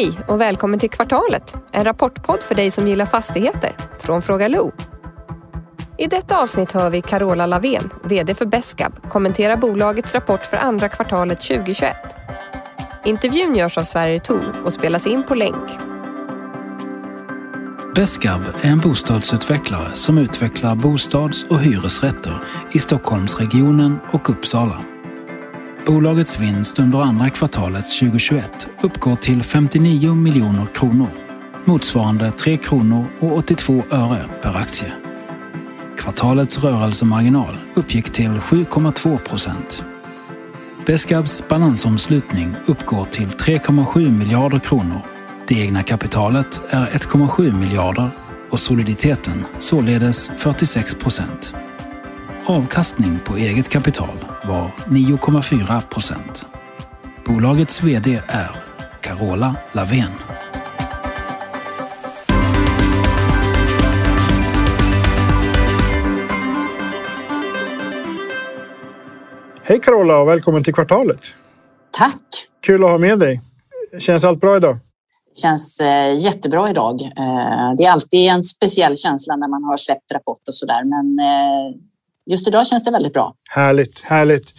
Hej och välkommen till Kvartalet, en rapportpodd för dig som gillar fastigheter från Fråga Lo. I detta avsnitt hör vi Carola Lavén, VD för Besqab, kommentera bolagets rapport för andra kvartalet 2021. Intervjun görs av Sverige Tor och spelas in på länk. Besqab är en bostadsutvecklare som utvecklar bostads och hyresrätter i Stockholmsregionen och Uppsala. Bolagets vinst under andra kvartalet 2021 uppgår till 59 miljoner kronor, motsvarande 3 kronor och 82 öre per aktie. Kvartalets rörelsemarginal uppgick till 7,2 procent. Besqabs balansomslutning uppgår till 3,7 miljarder kronor. Det egna kapitalet är 1,7 miljarder och soliditeten således 46 procent. Avkastning på eget kapital var 9,4 procent. Bolagets VD är Carola Lavén. Hej Carola och välkommen till Kvartalet. Tack! Kul att ha med dig. Känns allt bra idag? känns eh, jättebra idag. Eh, det är alltid en speciell känsla när man har släppt rapport och sådär, men eh, just idag känns det väldigt bra. Härligt, härligt.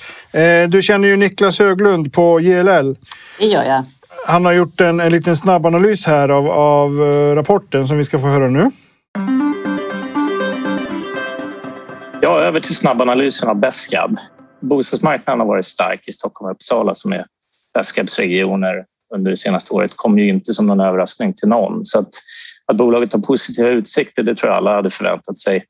Du känner ju Niklas Höglund på JLL. Det gör jag. Han har gjort en, en liten snabbanalys här av, av rapporten som vi ska få höra nu. Ja, över till snabbanalysen av Besqab. Bostadsmarknaden har varit stark i Stockholm och Uppsala som är Besqabs regioner under det senaste året kom ju inte som någon överraskning till någon. Så att, att bolaget har positiva utsikter, det tror jag alla hade förväntat sig.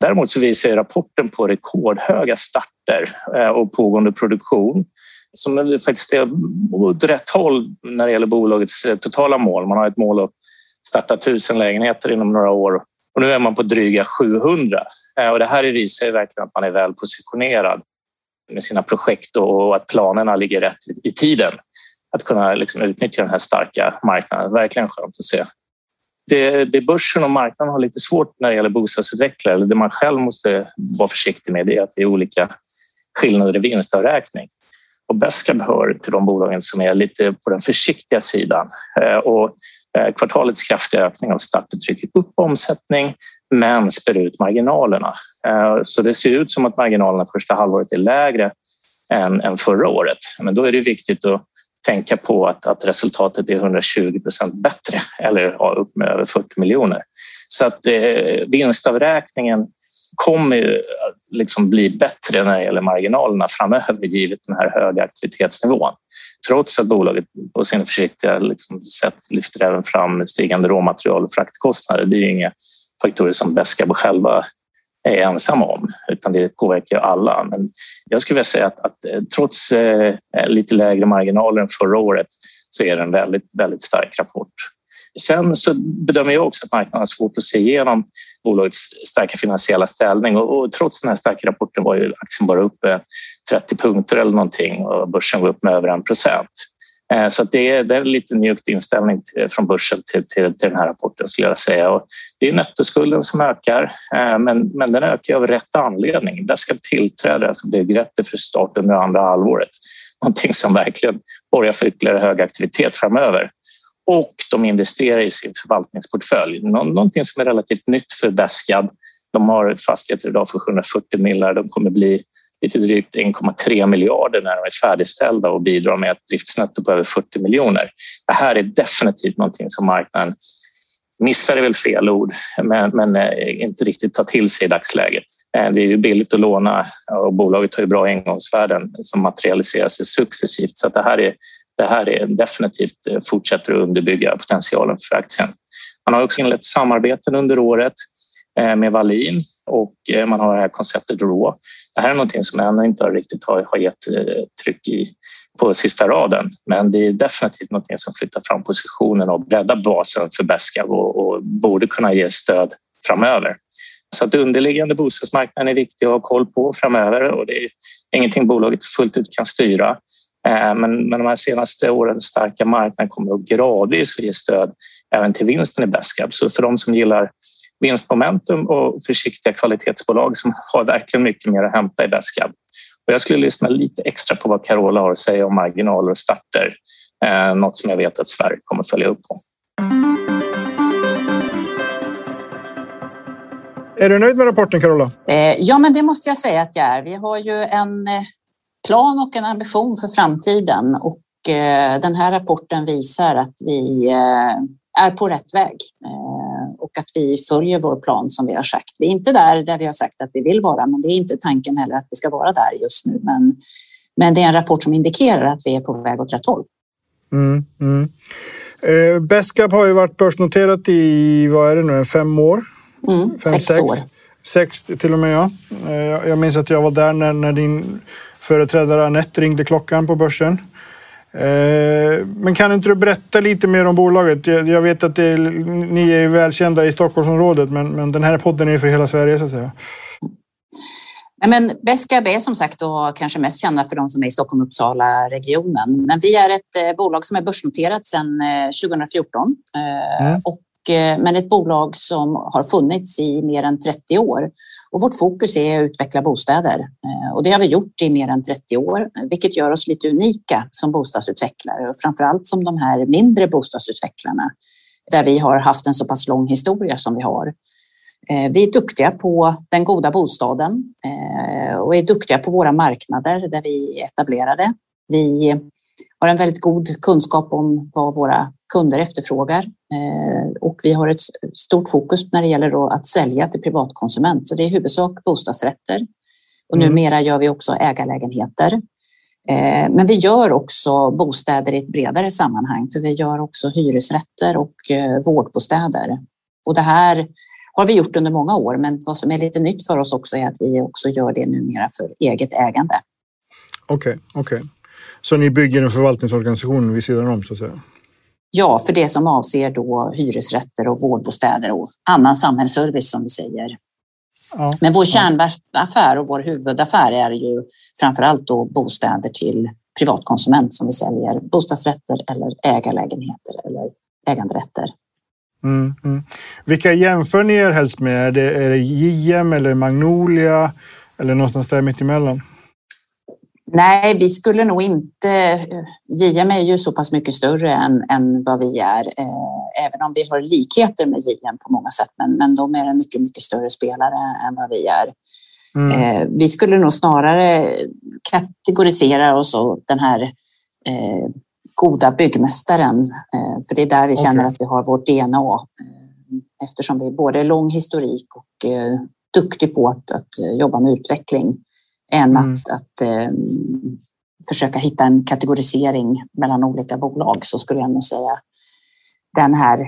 Däremot så visar rapporten på rekordhöga starter eh, och pågående produktion som faktiskt är åt rätt håll när det gäller bolagets eh, totala mål. Man har ett mål att starta tusen lägenheter inom några år och nu är man på dryga 700. Eh, och det här visar verkligen att man är väl positionerad med sina projekt och att planerna ligger rätt i tiden att kunna liksom utnyttja den här starka marknaden. Verkligen skönt att se. Det, det börsen och marknaden har lite svårt när det gäller bostadsutvecklare, eller det man själv måste vara försiktig med, det är att det är olika skillnader i vinstavräkning. Och Besqab hör till de bolagen som är lite på den försiktiga sidan. Eh, och eh, kvartalets kraftiga ökning av startet trycker upp omsättning men spär ut marginalerna. Eh, så det ser ut som att marginalerna första halvåret är lägre än, än förra året. Men då är det viktigt att tänka på att, att resultatet är 120 procent bättre eller ja, upp med över 40 miljoner. Så att eh, vinstavräkningen kommer ju liksom bli bättre när det gäller marginalerna framöver givet den här höga aktivitetsnivån. Trots att bolaget på sin försiktiga liksom, sätt lyfter även fram stigande råmaterial och fraktkostnader. Det är ju inga faktorer som Besqab själva är ensam om, utan det påverkar alla. Men jag skulle vilja säga att, att eh, trots eh, lite lägre marginaler än förra året så är det en väldigt, väldigt stark rapport. Sen så bedömer jag också att marknaden har svårt att se igenom bolagets starka finansiella ställning och, och trots den här starka rapporten var ju aktien bara uppe 30 punkter eller någonting och börsen var upp med över en procent. Eh, så det är, det är en lite mjukt inställning till, från börsen till, till, till den här rapporten skulle jag säga. Och det är nettoskulden som ökar, eh, men, men den ökar av rätt anledning. Där ska tillträde, alltså byggrätter för start under andra halvåret. Någonting som verkligen borgar för ytterligare hög aktivitet framöver. Och de investerar i sin förvaltningsportfölj, någonting som är relativt nytt för BESKAB. De har fastigheter idag för 740 miljoner. De kommer bli lite drygt 1,3 miljarder när de är färdigställda och bidrar med ett driftsnetto på över 40 miljoner. Det här är definitivt någonting som marknaden missar är väl fel ord, men, men eh, inte riktigt tar till sig i dagsläget. Eh, det är ju billigt att låna och bolaget har ju bra engångsvärden som materialiserar sig successivt så att det här är det här är definitivt eh, fortsätter att underbygga potentialen för aktien. Man har också inlett samarbeten under året med Wallin och eh, man har det här konceptet RAW det här är någonting som ännu inte riktigt har, har gett eh, tryck i, på sista raden. Men det är definitivt någonting som flyttar fram positionen och breddar basen för Besqab och, och borde kunna ge stöd framöver. Så att underliggande bostadsmarknaden är viktig att ha koll på framöver och det är ingenting bolaget fullt ut kan styra. Eh, men, men de här senaste årens starka marknad kommer att gradvis ge stöd även till vinsten i Besqab. Så för de som gillar vinstmomentum och försiktiga kvalitetsbolag som har verkligen mycket mer att hämta i Besqab. Och jag skulle lyssna lite extra på vad Carola har att säga om marginaler och starter. Eh, något som jag vet att Sverige kommer följa upp på. Är du nöjd med rapporten Carola? Eh, ja, men det måste jag säga att jag är. Vi har ju en eh, plan och en ambition för framtiden och eh, den här rapporten visar att vi är på rätt väg och att vi följer vår plan som vi har sagt. Vi är inte där där vi har sagt att vi vill vara, men det är inte tanken heller att vi ska vara där just nu. Men, men det är en rapport som indikerar att vi är på väg åt rätt håll. Mm, mm. Eh, Beskab har ju varit börsnoterat i, vad är det nu, fem år? Mm, Fem, sex, sex, år. Sex till och med, ja. Eh, jag minns att jag var där när, när din företrädare Anette ringde klockan på börsen. Eh, men kan inte du berätta lite mer om bolaget? Jag vet att är, ni är välkända i Stockholmsområdet, men, men den här podden är för hela Sverige så att säga. Nej, men Beskab är som sagt då kanske mest kända för de som är i Stockholm-Uppsala-regionen. Men vi är ett eh, bolag som är börsnoterat sedan 2014 mm. och Eh, men ett bolag som har funnits i mer än 30 år. Och vårt fokus är att utveckla bostäder eh, och det har vi gjort i mer än 30 år, vilket gör oss lite unika som bostadsutvecklare och framför allt som de här mindre bostadsutvecklarna där vi har haft en så pass lång historia som vi har. Eh, vi är duktiga på den goda bostaden eh, och är duktiga på våra marknader där vi är etablerade. Vi har en väldigt god kunskap om vad våra kunder efterfrågar eh, och vi har ett stort fokus när det gäller att sälja till privatkonsument. Så det är i huvudsak bostadsrätter och mm. numera gör vi också ägarlägenheter. Eh, men vi gör också bostäder i ett bredare sammanhang för vi gör också hyresrätter och eh, vårdbostäder. Och det här har vi gjort under många år, men vad som är lite nytt för oss också är att vi också gör det numera för eget ägande. Okej, okay, okej. Okay. Så ni bygger en förvaltningsorganisation vid sidan om så att säga? Ja, för det som avser då hyresrätter och vårdbostäder och annan samhällsservice som vi säger. Ja, Men vår kärnaffär och vår huvudaffär är ju framför allt då bostäder till privatkonsument som vi säljer bostadsrätter eller ägarlägenheter eller äganderätter. Mm, mm. Vilka jämför ni er helst med? Är det, är det JM eller Magnolia eller någonstans där mittemellan? Nej, vi skulle nog inte... JM är ju så pass mycket större än, än vad vi är, eh, även om vi har likheter med JM på många sätt. Men, men de är en mycket, mycket större spelare än vad vi är. Mm. Eh, vi skulle nog snarare kategorisera oss som den här eh, goda byggmästaren, eh, för det är där vi känner okay. att vi har vårt DNA eh, eftersom vi är både lång historik och eh, duktig på att, att jobba med utveckling än mm. att, att eh, försöka hitta en kategorisering mellan olika bolag så skulle jag nog säga den här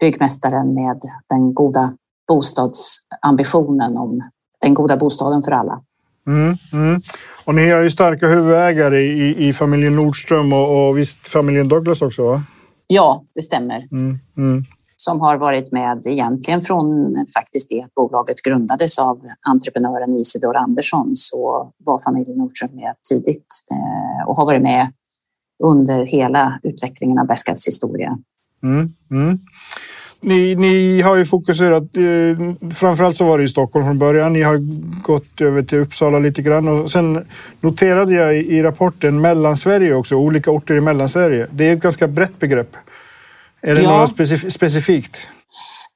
byggmästaren med den goda bostadsambitionen om den goda bostaden för alla. Mm, mm. Och ni är ju starka huvudägare i, i familjen Nordström och, och visst familjen Douglas också? Va? Ja, det stämmer. Mm, mm som har varit med egentligen från faktiskt det bolaget grundades av entreprenören Isidor Andersson så var familjen Nordström med tidigt eh, och har varit med under hela utvecklingen av Beskabs historia. Mm, mm. Ni, ni, har ju fokuserat, eh, framförallt så var det i Stockholm från början. Ni har gått över till Uppsala lite grann och sen noterade jag i, i rapporten Mellansverige också, olika orter i Mellansverige. Det är ett ganska brett begrepp. Är det ja. något specif specifikt?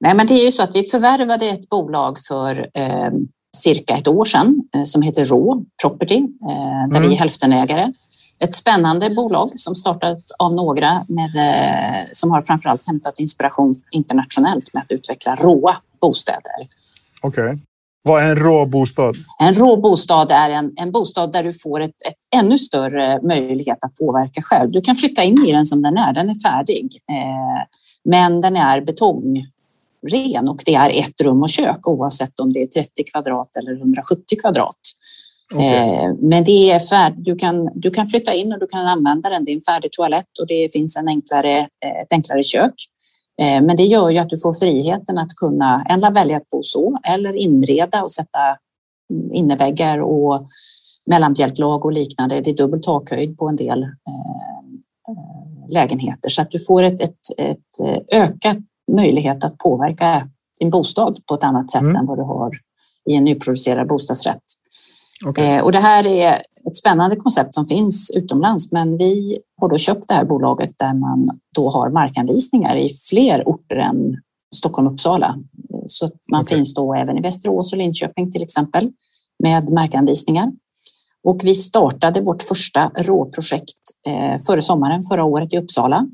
Nej, men det är ju så att vi förvärvade ett bolag för eh, cirka ett år sedan eh, som heter Rå Property, eh, där mm. vi är hälftenägare. Ett spännande bolag som startat av några med, eh, som har framförallt hämtat inspiration internationellt med att utveckla råa bostäder. Okej. Okay. Vad är en rå bostad? En rå bostad är en, en bostad där du får ett, ett ännu större möjlighet att påverka själv. Du kan flytta in i den som den är, den är färdig. Eh, men den är betongren och det är ett rum och kök oavsett om det är 30 kvadrat eller 170 kvadrat. Okay. Eh, men det är färd, du, kan, du kan flytta in och du kan använda den. Det är en färdig toalett och det finns en enklare, eh, ett enklare kök. Eh, men det gör ju att du får friheten att kunna ändra välja att bo så eller inreda och sätta inneväggar och mellanbjälklag och liknande. Det är dubbel takhöjd på en del eh, lägenheter så att du får ett, ett, ett ökat möjlighet att påverka din bostad på ett annat sätt mm. än vad du har i en nyproducerad bostadsrätt. Okay. Eh, och det här är ett spännande koncept som finns utomlands, men vi har då köpt det här bolaget där man då har markanvisningar i fler orter än Stockholm och Uppsala. Så man okay. finns då även i Västerås och Linköping till exempel med markanvisningar. Och vi startade vårt första råprojekt eh, före sommaren förra året i Uppsala.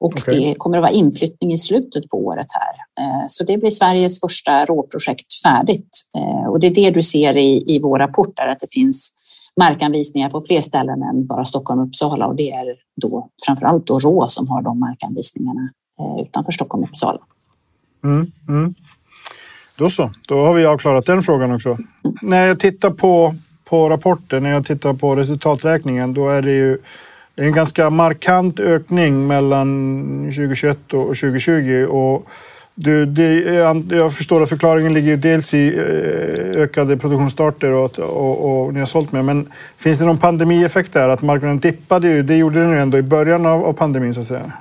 Och okay. det kommer att vara inflyttning i slutet på året här. Eh, så det blir Sveriges första råprojekt färdigt. Eh, och det är det du ser i, i vår rapport där, att det finns markanvisningar på fler ställen än bara Stockholm och Uppsala. Och det är då framförallt då Rå som har de markanvisningarna utanför Stockholm och Uppsala. Mm, mm. Då så, då har vi avklarat den frågan också. Mm. När jag tittar på, på rapporten, när jag tittar på resultaträkningen, då är det ju det är en ganska markant ökning mellan 2021 och 2020. Och du, det, jag förstår att förklaringen ligger dels i eh, ökade produktionsstarter och, och, och ni har sålt mer. Men finns det någon pandemieffekt där? Att marknaden dippade ju, det gjorde den ju ändå i början av, av pandemin så att säga.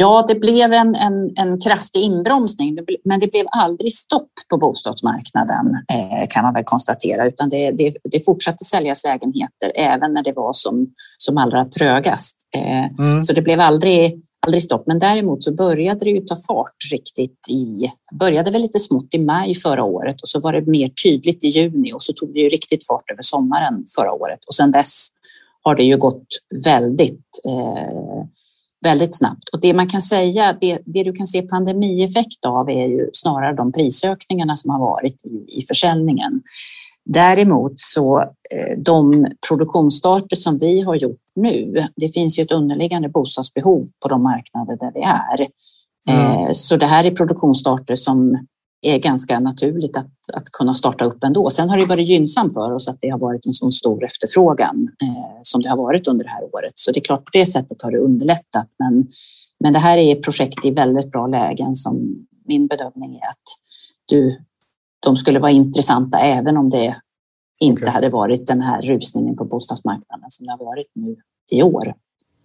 Ja, det blev en, en, en kraftig inbromsning, men det blev aldrig stopp på bostadsmarknaden eh, kan man väl konstatera, utan det, det, det, fortsatte säljas lägenheter även när det var som, som allra trögast. Eh, mm. Så det blev aldrig, aldrig stopp, men däremot så började det ju ta fart riktigt i, började väl lite smått i maj förra året och så var det mer tydligt i juni och så tog det ju riktigt fart över sommaren förra året och sedan dess har det ju gått väldigt eh, väldigt snabbt. Och det man kan säga, det, det du kan se pandemieffekt av är ju snarare de prisökningarna som har varit i, i försäljningen. Däremot så eh, de produktionsstarter som vi har gjort nu, det finns ju ett underliggande bostadsbehov på de marknader där vi är. Mm. Eh, så det här är produktionsstarter som är ganska naturligt att, att kunna starta upp ändå. Sen har det varit gynnsamt för oss att det har varit en så stor efterfrågan eh, som det har varit under det här året. Så det är klart på det sättet har det underlättat. Men, men det här är projekt i väldigt bra lägen som min bedömning är att du, de skulle vara intressanta även om det inte okay. hade varit den här rusningen på bostadsmarknaden som det har varit nu i år.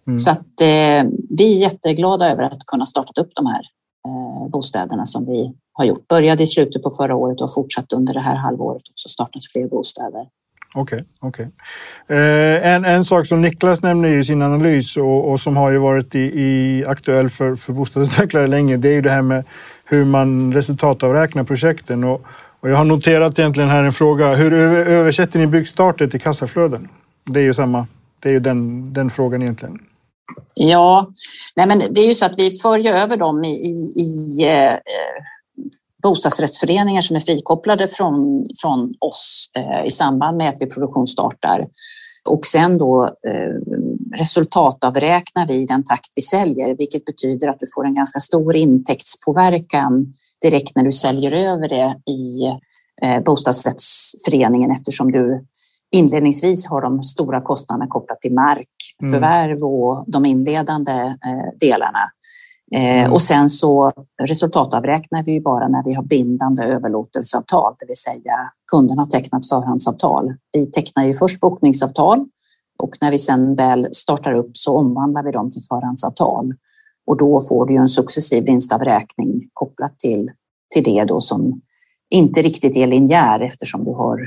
Mm. Så att eh, vi är jätteglada över att kunna starta upp de här eh, bostäderna som vi har gjort. Började i slutet på förra året och har fortsatt under det här halvåret också startat fler bostäder. Okej, okay, okay. Eh, en, en sak som Niklas nämner i sin analys och, och som har ju varit i, i aktuell för, för bostadsutvecklare länge, det är ju det här med hur man resultatavräknar projekten. Och, och jag har noterat egentligen här en fråga, hur översätter ni byggstarter till kassaflöden? Det är ju samma, det är ju den, den frågan egentligen. Ja, nej men det är ju så att vi för över dem i, i, i eh, bostadsrättsföreningar som är frikopplade från, från oss eh, i samband med att vi produktionsstartar. Och sen då eh, resultatavräknar vi den takt vi säljer, vilket betyder att du får en ganska stor intäktspåverkan direkt när du säljer över det i eh, bostadsrättsföreningen eftersom du inledningsvis har de stora kostnaderna kopplat till markförvärv mm. och de inledande eh, delarna. Eh, mm. Och sen så resultatavräknar vi ju bara när vi har bindande överlåtelseavtal, det vill säga kunden har tecknat förhandsavtal. Vi tecknar ju först bokningsavtal och när vi sen väl startar upp så omvandlar vi dem till förhandsavtal och då får du en successiv vinstavräkning kopplat till, till det då som inte riktigt är linjär eftersom du har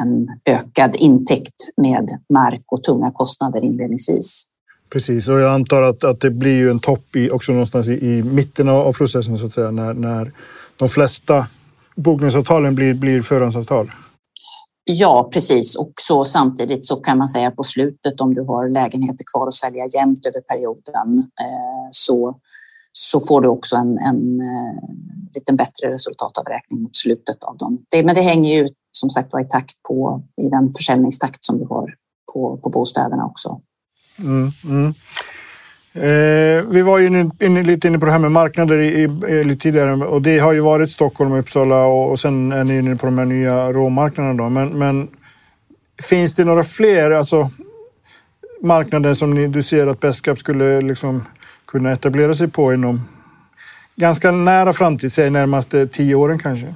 en ökad intäkt med mark och tunga kostnader inledningsvis. Precis, och jag antar att, att det blir ju en topp i, också någonstans i, i mitten av, processen så att säga, när, när de flesta bokningsavtalen blir, blir förhandsavtal. Ja, precis. Och så samtidigt så kan man säga på slutet om du har lägenheter kvar att sälja jämnt över perioden eh, så, så får du också en, en eh, lite bättre resultatavräkning mot slutet av dem. Det, men det hänger ju som sagt var i takt på i den försäljningstakt som du har på, på bostäderna också. Mm, mm. Eh, vi var ju in, in, lite inne på det här med marknader i, i, eh, lite tidigare och det har ju varit Stockholm och Uppsala och, och sen är ni inne på de här nya råmarknaderna. Då. Men, men finns det några fler alltså, marknader som ni, du ser att Bestcap skulle liksom kunna etablera sig på inom ganska nära framtid, säg närmaste tio åren kanske?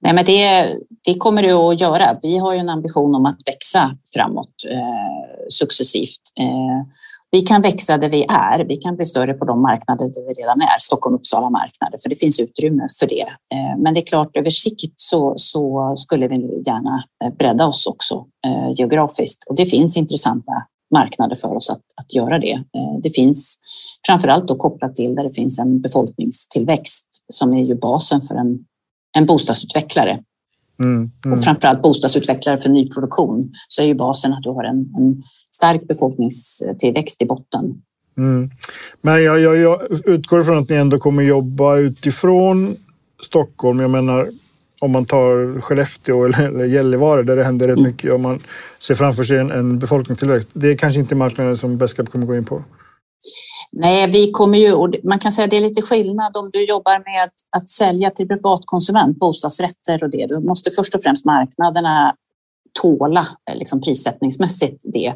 Nej, men det, det kommer det att göra. Vi har ju en ambition om att växa framåt eh, successivt. Eh, vi kan växa där vi är. Vi kan bli större på de marknader där vi redan är, Stockholm-Uppsala marknader, för det finns utrymme för det. Eh, men det är klart, över sikt så, så skulle vi gärna eh, bredda oss också geografiskt och det finns intressanta marknader för oss att, att göra det. Det finns framförallt då kopplat till där det finns en befolkningstillväxt som är ju basen för en, en bostadsutvecklare. Mm, mm. Och framförallt bostadsutvecklare för nyproduktion så är ju basen att du har en, en stark befolkningstillväxt i botten. Mm. Men jag, jag, jag utgår från att ni ändå kommer jobba utifrån Stockholm. Jag menar, om man tar Skellefteå eller Gällivare där det händer rätt mm. mycket och man ser framför sig en, en befolkningstillväxt. Det är kanske inte marknaden som Beskab kommer gå in på. Nej, vi kommer ju, och man kan säga att det är lite skillnad om du jobbar med att sälja till privatkonsument, bostadsrätter och det. Du måste först och främst marknaderna tåla liksom prissättningsmässigt det.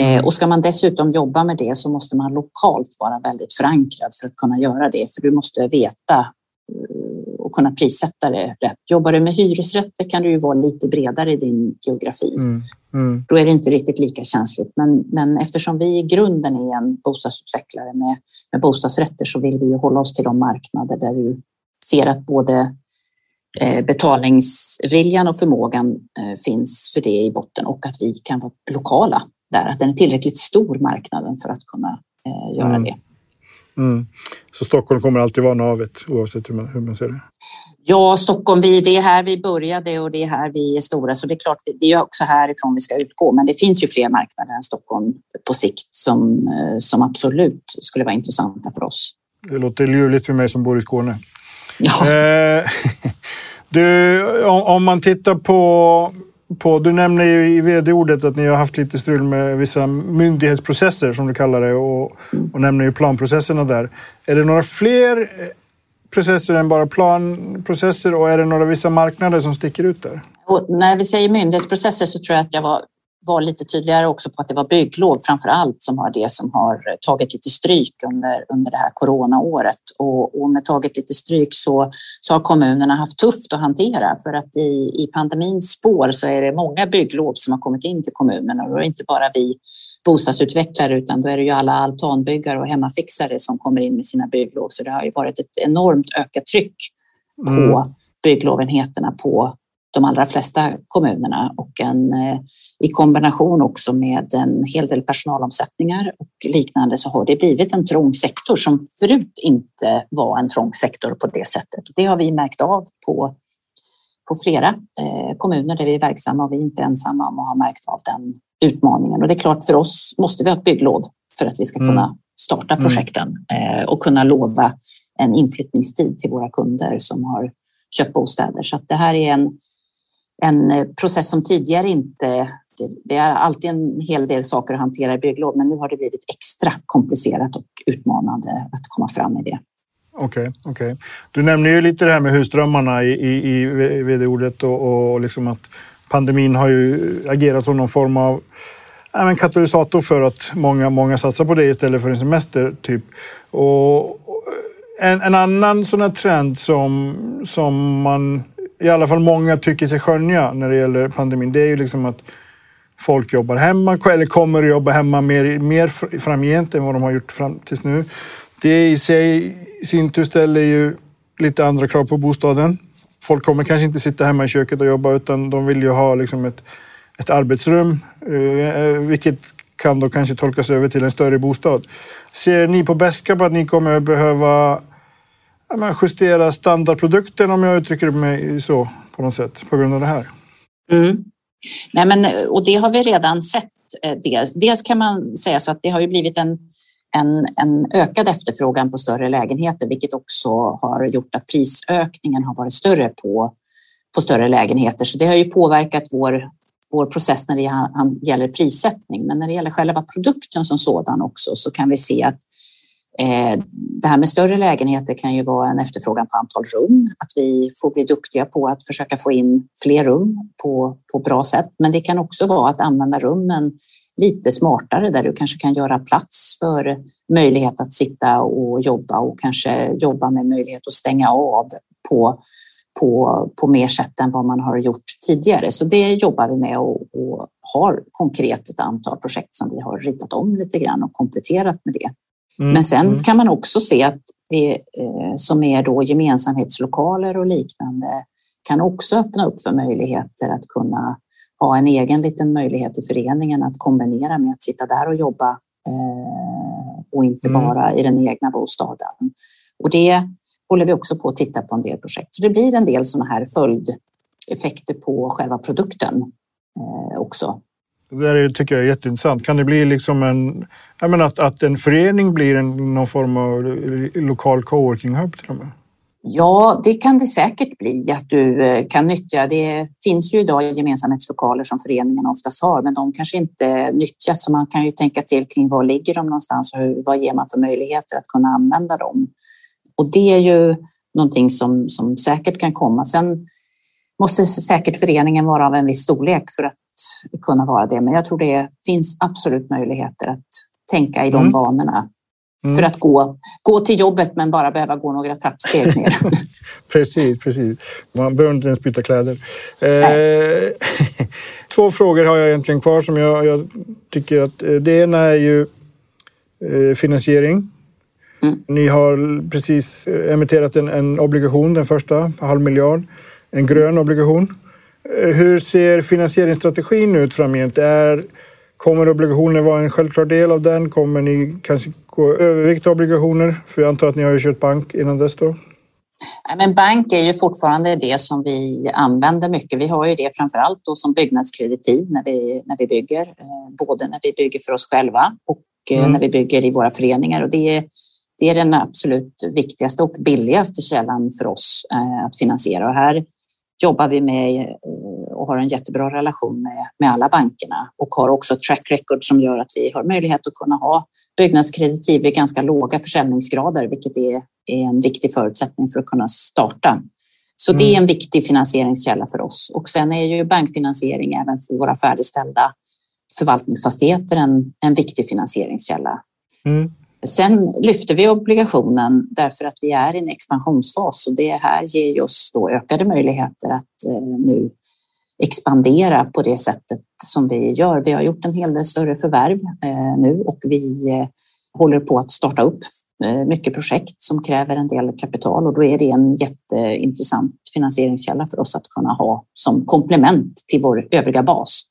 Eh, och ska man dessutom jobba med det så måste man lokalt vara väldigt förankrad för att kunna göra det, för du måste veta eh, och kunna prissätta det rätt. Jobbar du med hyresrätter kan du ju vara lite bredare i din geografi. Mm. Mm. Då är det inte riktigt lika känsligt. Men, men eftersom vi i grunden är en bostadsutvecklare med, med bostadsrätter så vill vi hålla oss till de marknader där du ser att både Eh, betalningsviljan och förmågan eh, finns för det i botten och att vi kan vara lokala där, att den är tillräckligt stor marknaden för att kunna eh, göra mm. det. Mm. Så Stockholm kommer alltid vara navet oavsett hur man, hur man ser det? Ja, Stockholm, vi, det är här vi började och det är här vi är stora. Så det är klart, det är också härifrån vi ska utgå. Men det finns ju fler marknader än Stockholm på sikt som, som absolut skulle vara intressanta för oss. Det låter ljuvligt för mig som bor i Skåne. Ja. Eh, du, om man tittar på, på... Du nämner ju i vd-ordet att ni har haft lite strul med vissa myndighetsprocesser som du kallar det och, och nämner ju planprocesserna där. Är det några fler eh, processer än bara planprocesser och är det några vissa marknader som sticker ut där? Och när vi säger myndighetsprocesser så tror jag att jag var var lite tydligare också på att det var bygglov framför allt som har det som har tagit lite stryk under, under det här coronaåret. Och, och med tagit lite stryk så, så har kommunerna haft tufft att hantera för att i, i pandemins spår så är det många bygglov som har kommit in till kommunerna och då är det inte bara vi bostadsutvecklare utan då är det ju alla altanbyggare och hemmafixare som kommer in med sina bygglov. Så det har ju varit ett enormt ökat tryck på mm. bygglovenheterna på de allra flesta kommunerna och en, eh, i kombination också med en hel del personalomsättningar och liknande så har det blivit en trång sektor som förut inte var en trång sektor på det sättet. Det har vi märkt av på, på flera eh, kommuner där vi är verksamma och vi är inte ensamma om att ha märkt av den utmaningen. Och det är klart, för oss måste vi ha ett bygglov för att vi ska kunna mm. starta mm. projekten mm. och kunna lova en inflyttningstid till våra kunder som har köpt bostäder. Så det här är en en eh, process som tidigare inte... Det, är alltid en hel del saker att hantera i bygglov, men nu har det blivit extra komplicerat och utmanande att komma fram med det. Okej, okay, okay, Du nämner ju lite det här med husdrömmarna i, i, i vd-ordet och, och liksom att pandemin har ju agerat som någon form av ja, katalysator för att många, många satsar på det istället för en semester. Typ. Och en, en annan sån här trend som, som man i alla fall många tycker sig skönja när det gäller pandemin, det är ju liksom att folk jobbar hemma eller kommer att jobba hemma mer, mer framgent än vad de har gjort fram tills nu. Det i sig i sin tur ställer ju lite andra krav på bostaden. Folk kommer kanske inte sitta hemma i köket och jobba utan de vill ju ha liksom ett, ett arbetsrum, eh, eh, vilket kan då kanske tolkas över till en större bostad. Ser ni på Beska på att ni kommer att behöva man justera standardprodukten om jag uttrycker mig så på något sätt på grund av det här. Mm. Nej, men, och det har vi redan sett. Eh, dels. dels kan man säga så att det har ju blivit en, en, en ökad efterfrågan på större lägenheter, vilket också har gjort att prisökningen har varit större på, på större lägenheter. Så det har ju påverkat vår, vår process när det gäller prissättning. Men när det gäller själva produkten som sådan också så kan vi se att Eh, det här med större lägenheter kan ju vara en efterfrågan på antal rum, att vi får bli duktiga på att försöka få in fler rum på, på bra sätt. Men det kan också vara att använda rummen lite smartare där du kanske kan göra plats för möjlighet att sitta och jobba och kanske jobba med möjlighet att stänga av på, på, på mer sätt än vad man har gjort tidigare. Så det jobbar vi med och, och har konkret ett antal projekt som vi har ritat om lite grann och kompletterat med det. Mm. Men sen mm. kan man också se att det eh, som är då gemensamhetslokaler och liknande kan också öppna upp för möjligheter att kunna ha en egen liten möjlighet i föreningen att kombinera med att sitta där och jobba eh, och inte mm. bara i den egna bostaden. Och det håller vi också på att titta på en del projekt. Så det blir en del sådana här följdeffekter på själva produkten eh, också. Det där tycker jag är jätteintressant. Kan det bli liksom en, jag menar att, att en förening blir en, någon form av lokal coworking hub till och med? Ja, det kan det säkert bli att du eh, kan nyttja. Det finns ju idag gemensamhetslokaler som föreningarna oftast har, men de kanske inte nyttjas. Så man kan ju tänka till kring var ligger de någonstans och hur, vad ger man för möjligheter att kunna använda dem? Och det är ju någonting som, som säkert kan komma. Sen måste säkert föreningen vara av en viss storlek för att kunna vara det. Men jag tror det finns absolut möjligheter att tänka i de mm. banorna. Mm. För att gå, gå till jobbet men bara behöva gå några trappsteg ner. precis, precis. Man behöver inte ens byta kläder. Eh, två frågor har jag egentligen kvar som jag, jag tycker att eh, det ena är ju eh, finansiering. Mm. Ni har precis eh, emitterat en, en, obligation, den första, halv miljard. En grön obligation. Eh, hur ser finansieringsstrategin ut framgent? Är, kommer obligationer vara en självklar del av den? Kommer ni kanske gå övervikt obligationer? För jag antar att ni har ju kört bank innan dess då? Men bank är ju fortfarande det som vi använder mycket. Vi har ju det framför allt då som byggnadskreditiv när vi, när vi bygger, eh, både när vi bygger för oss själva och mm. när vi bygger i våra föreningar. Och det är det är den absolut viktigaste och billigaste källan för oss eh, att finansiera. Och här jobbar vi med eh, och har en jättebra relation med, med alla bankerna och har också ett track record som gör att vi har möjlighet att kunna ha byggnadskreditiv i ganska låga försäljningsgrader, vilket är, är en viktig förutsättning för att kunna starta. Så det är mm. en viktig finansieringskälla för oss. Och sen är ju bankfinansiering även för våra färdigställda förvaltningsfastigheter en, en viktig finansieringskälla. Mm. Sen lyfter vi obligationen därför att vi är i en expansionsfas och det här ger oss då ökade möjligheter att eh, nu expandera på det sättet som vi gör. Vi har gjort en hel del större förvärv eh, nu och vi eh, håller på att starta upp mycket projekt som kräver en del kapital och då är det en jätteintressant finansieringskälla för oss att kunna ha som komplement till vår övriga bas.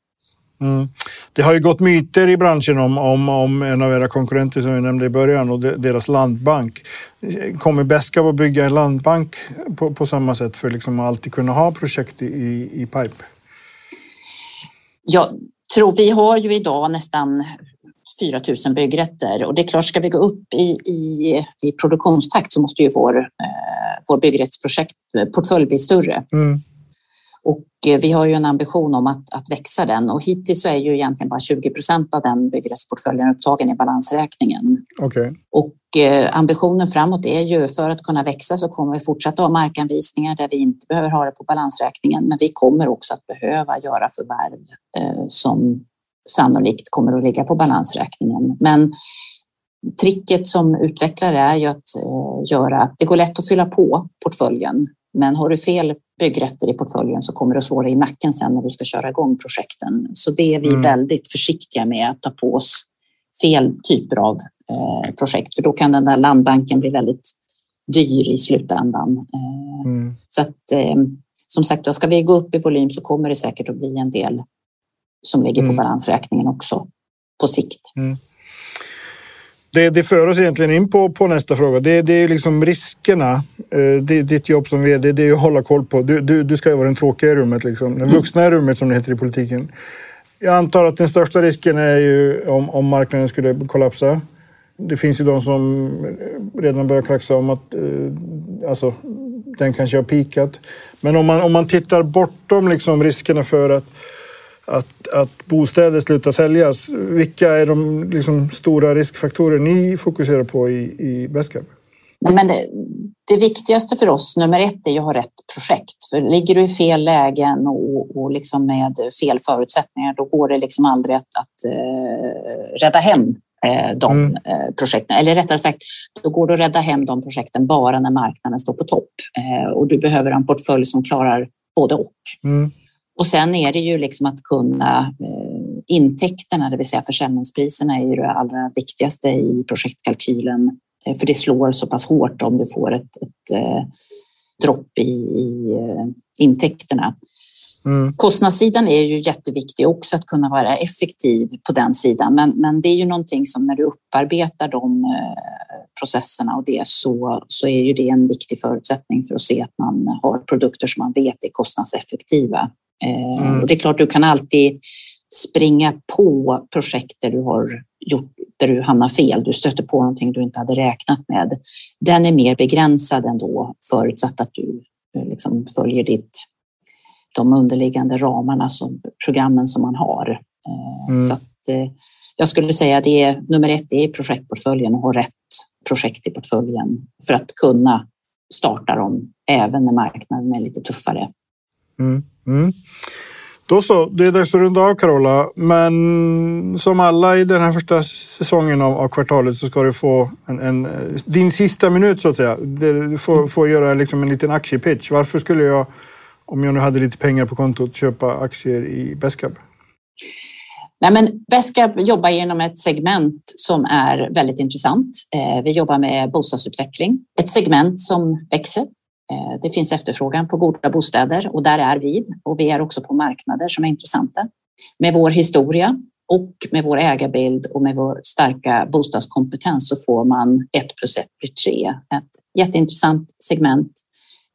Mm. Det har ju gått myter i branschen om, om, om en av era konkurrenter som vi nämnde i början och deras landbank. Kommer Beskab att bygga en landbank på, på samma sätt för liksom att alltid kunna ha projekt i, i pipe? Jag tror vi har ju idag nästan 4 000 byggrätter och det är klart, ska vi gå upp i, i, i produktionstakt så måste ju vår, eh, vår byggrättsportfölj bli större. Mm. Och eh, vi har ju en ambition om att, att växa den och hittills så är ju egentligen bara 20 procent av den byggrättsportföljen upptagen i balansräkningen. Okay. Och eh, ambitionen framåt är ju för att kunna växa så kommer vi fortsätta ha markanvisningar där vi inte behöver ha det på balansräkningen. Men vi kommer också att behöva göra förvärv eh, som sannolikt kommer att ligga på balansräkningen. Men tricket som utvecklare är ju att göra, det går lätt att fylla på portföljen men har du fel byggrätter i portföljen så kommer det att slå dig i nacken sen när du ska köra igång projekten. Så det är vi mm. väldigt försiktiga med att ta på oss fel typer av eh, projekt, för då kan den där landbanken bli väldigt dyr i slutändan. Eh, mm. Så att eh, som sagt, då ska vi gå upp i volym så kommer det säkert att bli en del som ligger mm. på balansräkningen också på sikt. Mm. Det, det för oss egentligen in på, på nästa fråga. Det, det är liksom riskerna. Eh, det, ditt jobb som vd, det är att hålla koll på. Du, du, du ska ju vara den tråkiga i rummet, liksom. den vuxna i rummet som det heter i politiken. Jag antar att den största risken är ju om, om marknaden skulle kollapsa. Det finns ju de som redan börjar kraxa om att eh, alltså, den kanske har pikat. Men om man, om man tittar bortom liksom riskerna för att att, att bostäder slutar säljas. Vilka är de liksom, stora riskfaktorer ni fokuserar på i, i? Nej, men det, det, viktigaste för oss, nummer ett, är att ha rätt projekt. För ligger du i fel lägen och, och liksom med fel förutsättningar, då går det liksom aldrig att, att uh, rädda hem eh, de mm. eh, projekten. Eller rättare sagt, då går det att rädda hem de projekten bara när marknaden står på topp. Eh, och du behöver en portfölj som klarar både och. Mm. Och sen är det ju liksom att kunna eh, intäkterna, det vill säga försäljningspriserna, är ju det allra viktigaste i projektkalkylen. Eh, för det slår så pass hårt om du får ett, ett eh, dropp i, i intäkterna. Mm. Kostnadssidan är ju jätteviktig också att kunna vara effektiv på den sidan. Men, men det är ju någonting som när du upparbetar de processerna och det så, så är ju det en viktig förutsättning för att se att man har produkter som man vet är kostnadseffektiva. Eh, mm. Och det är klart, du kan alltid springa på projekt där du har gjort där du hamnar fel. Du stöter på någonting du inte hade räknat med. Den är mer begränsad ändå förutsatt att du liksom följer ditt de underliggande ramarna som programmen som man har. Eh, mm. Så att, eh, jag skulle säga det är nummer ett är projektportföljen och ha rätt projekt i portföljen för att kunna starta dem även när marknaden är lite tuffare. Mm. Mm. Då så, det är dags att runda av Carola. Men som alla i den här första säsongen av, av kvartalet så ska du få en, en, din sista minut så att säga. Du får, mm. får göra liksom en liten aktiepitch. Varför skulle jag om jag nu hade lite pengar på kontot, köpa aktier i Besqab? Nej, men Besqab jobbar genom ett segment som är väldigt intressant. Eh, vi jobbar med bostadsutveckling, ett segment som växer. Eh, det finns efterfrågan på goda bostäder och där är vi. Och vi är också på marknader som är intressanta. Med vår historia och med vår ägarbild och med vår starka bostadskompetens så får man ett plus ett blir tre. Ett jätteintressant segment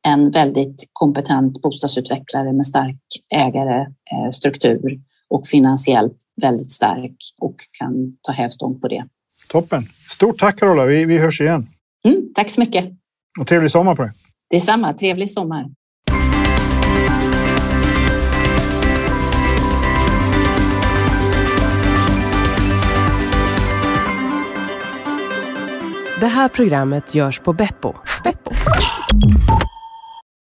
en väldigt kompetent bostadsutvecklare med stark ägarstruktur och finansiellt väldigt stark och kan ta hävstång på det. Toppen! Stort tack Carola, vi, vi hörs igen. Mm, tack så mycket! Och trevlig sommar på dig! Detsamma, trevlig sommar! Det här programmet görs på Beppo. Beppo.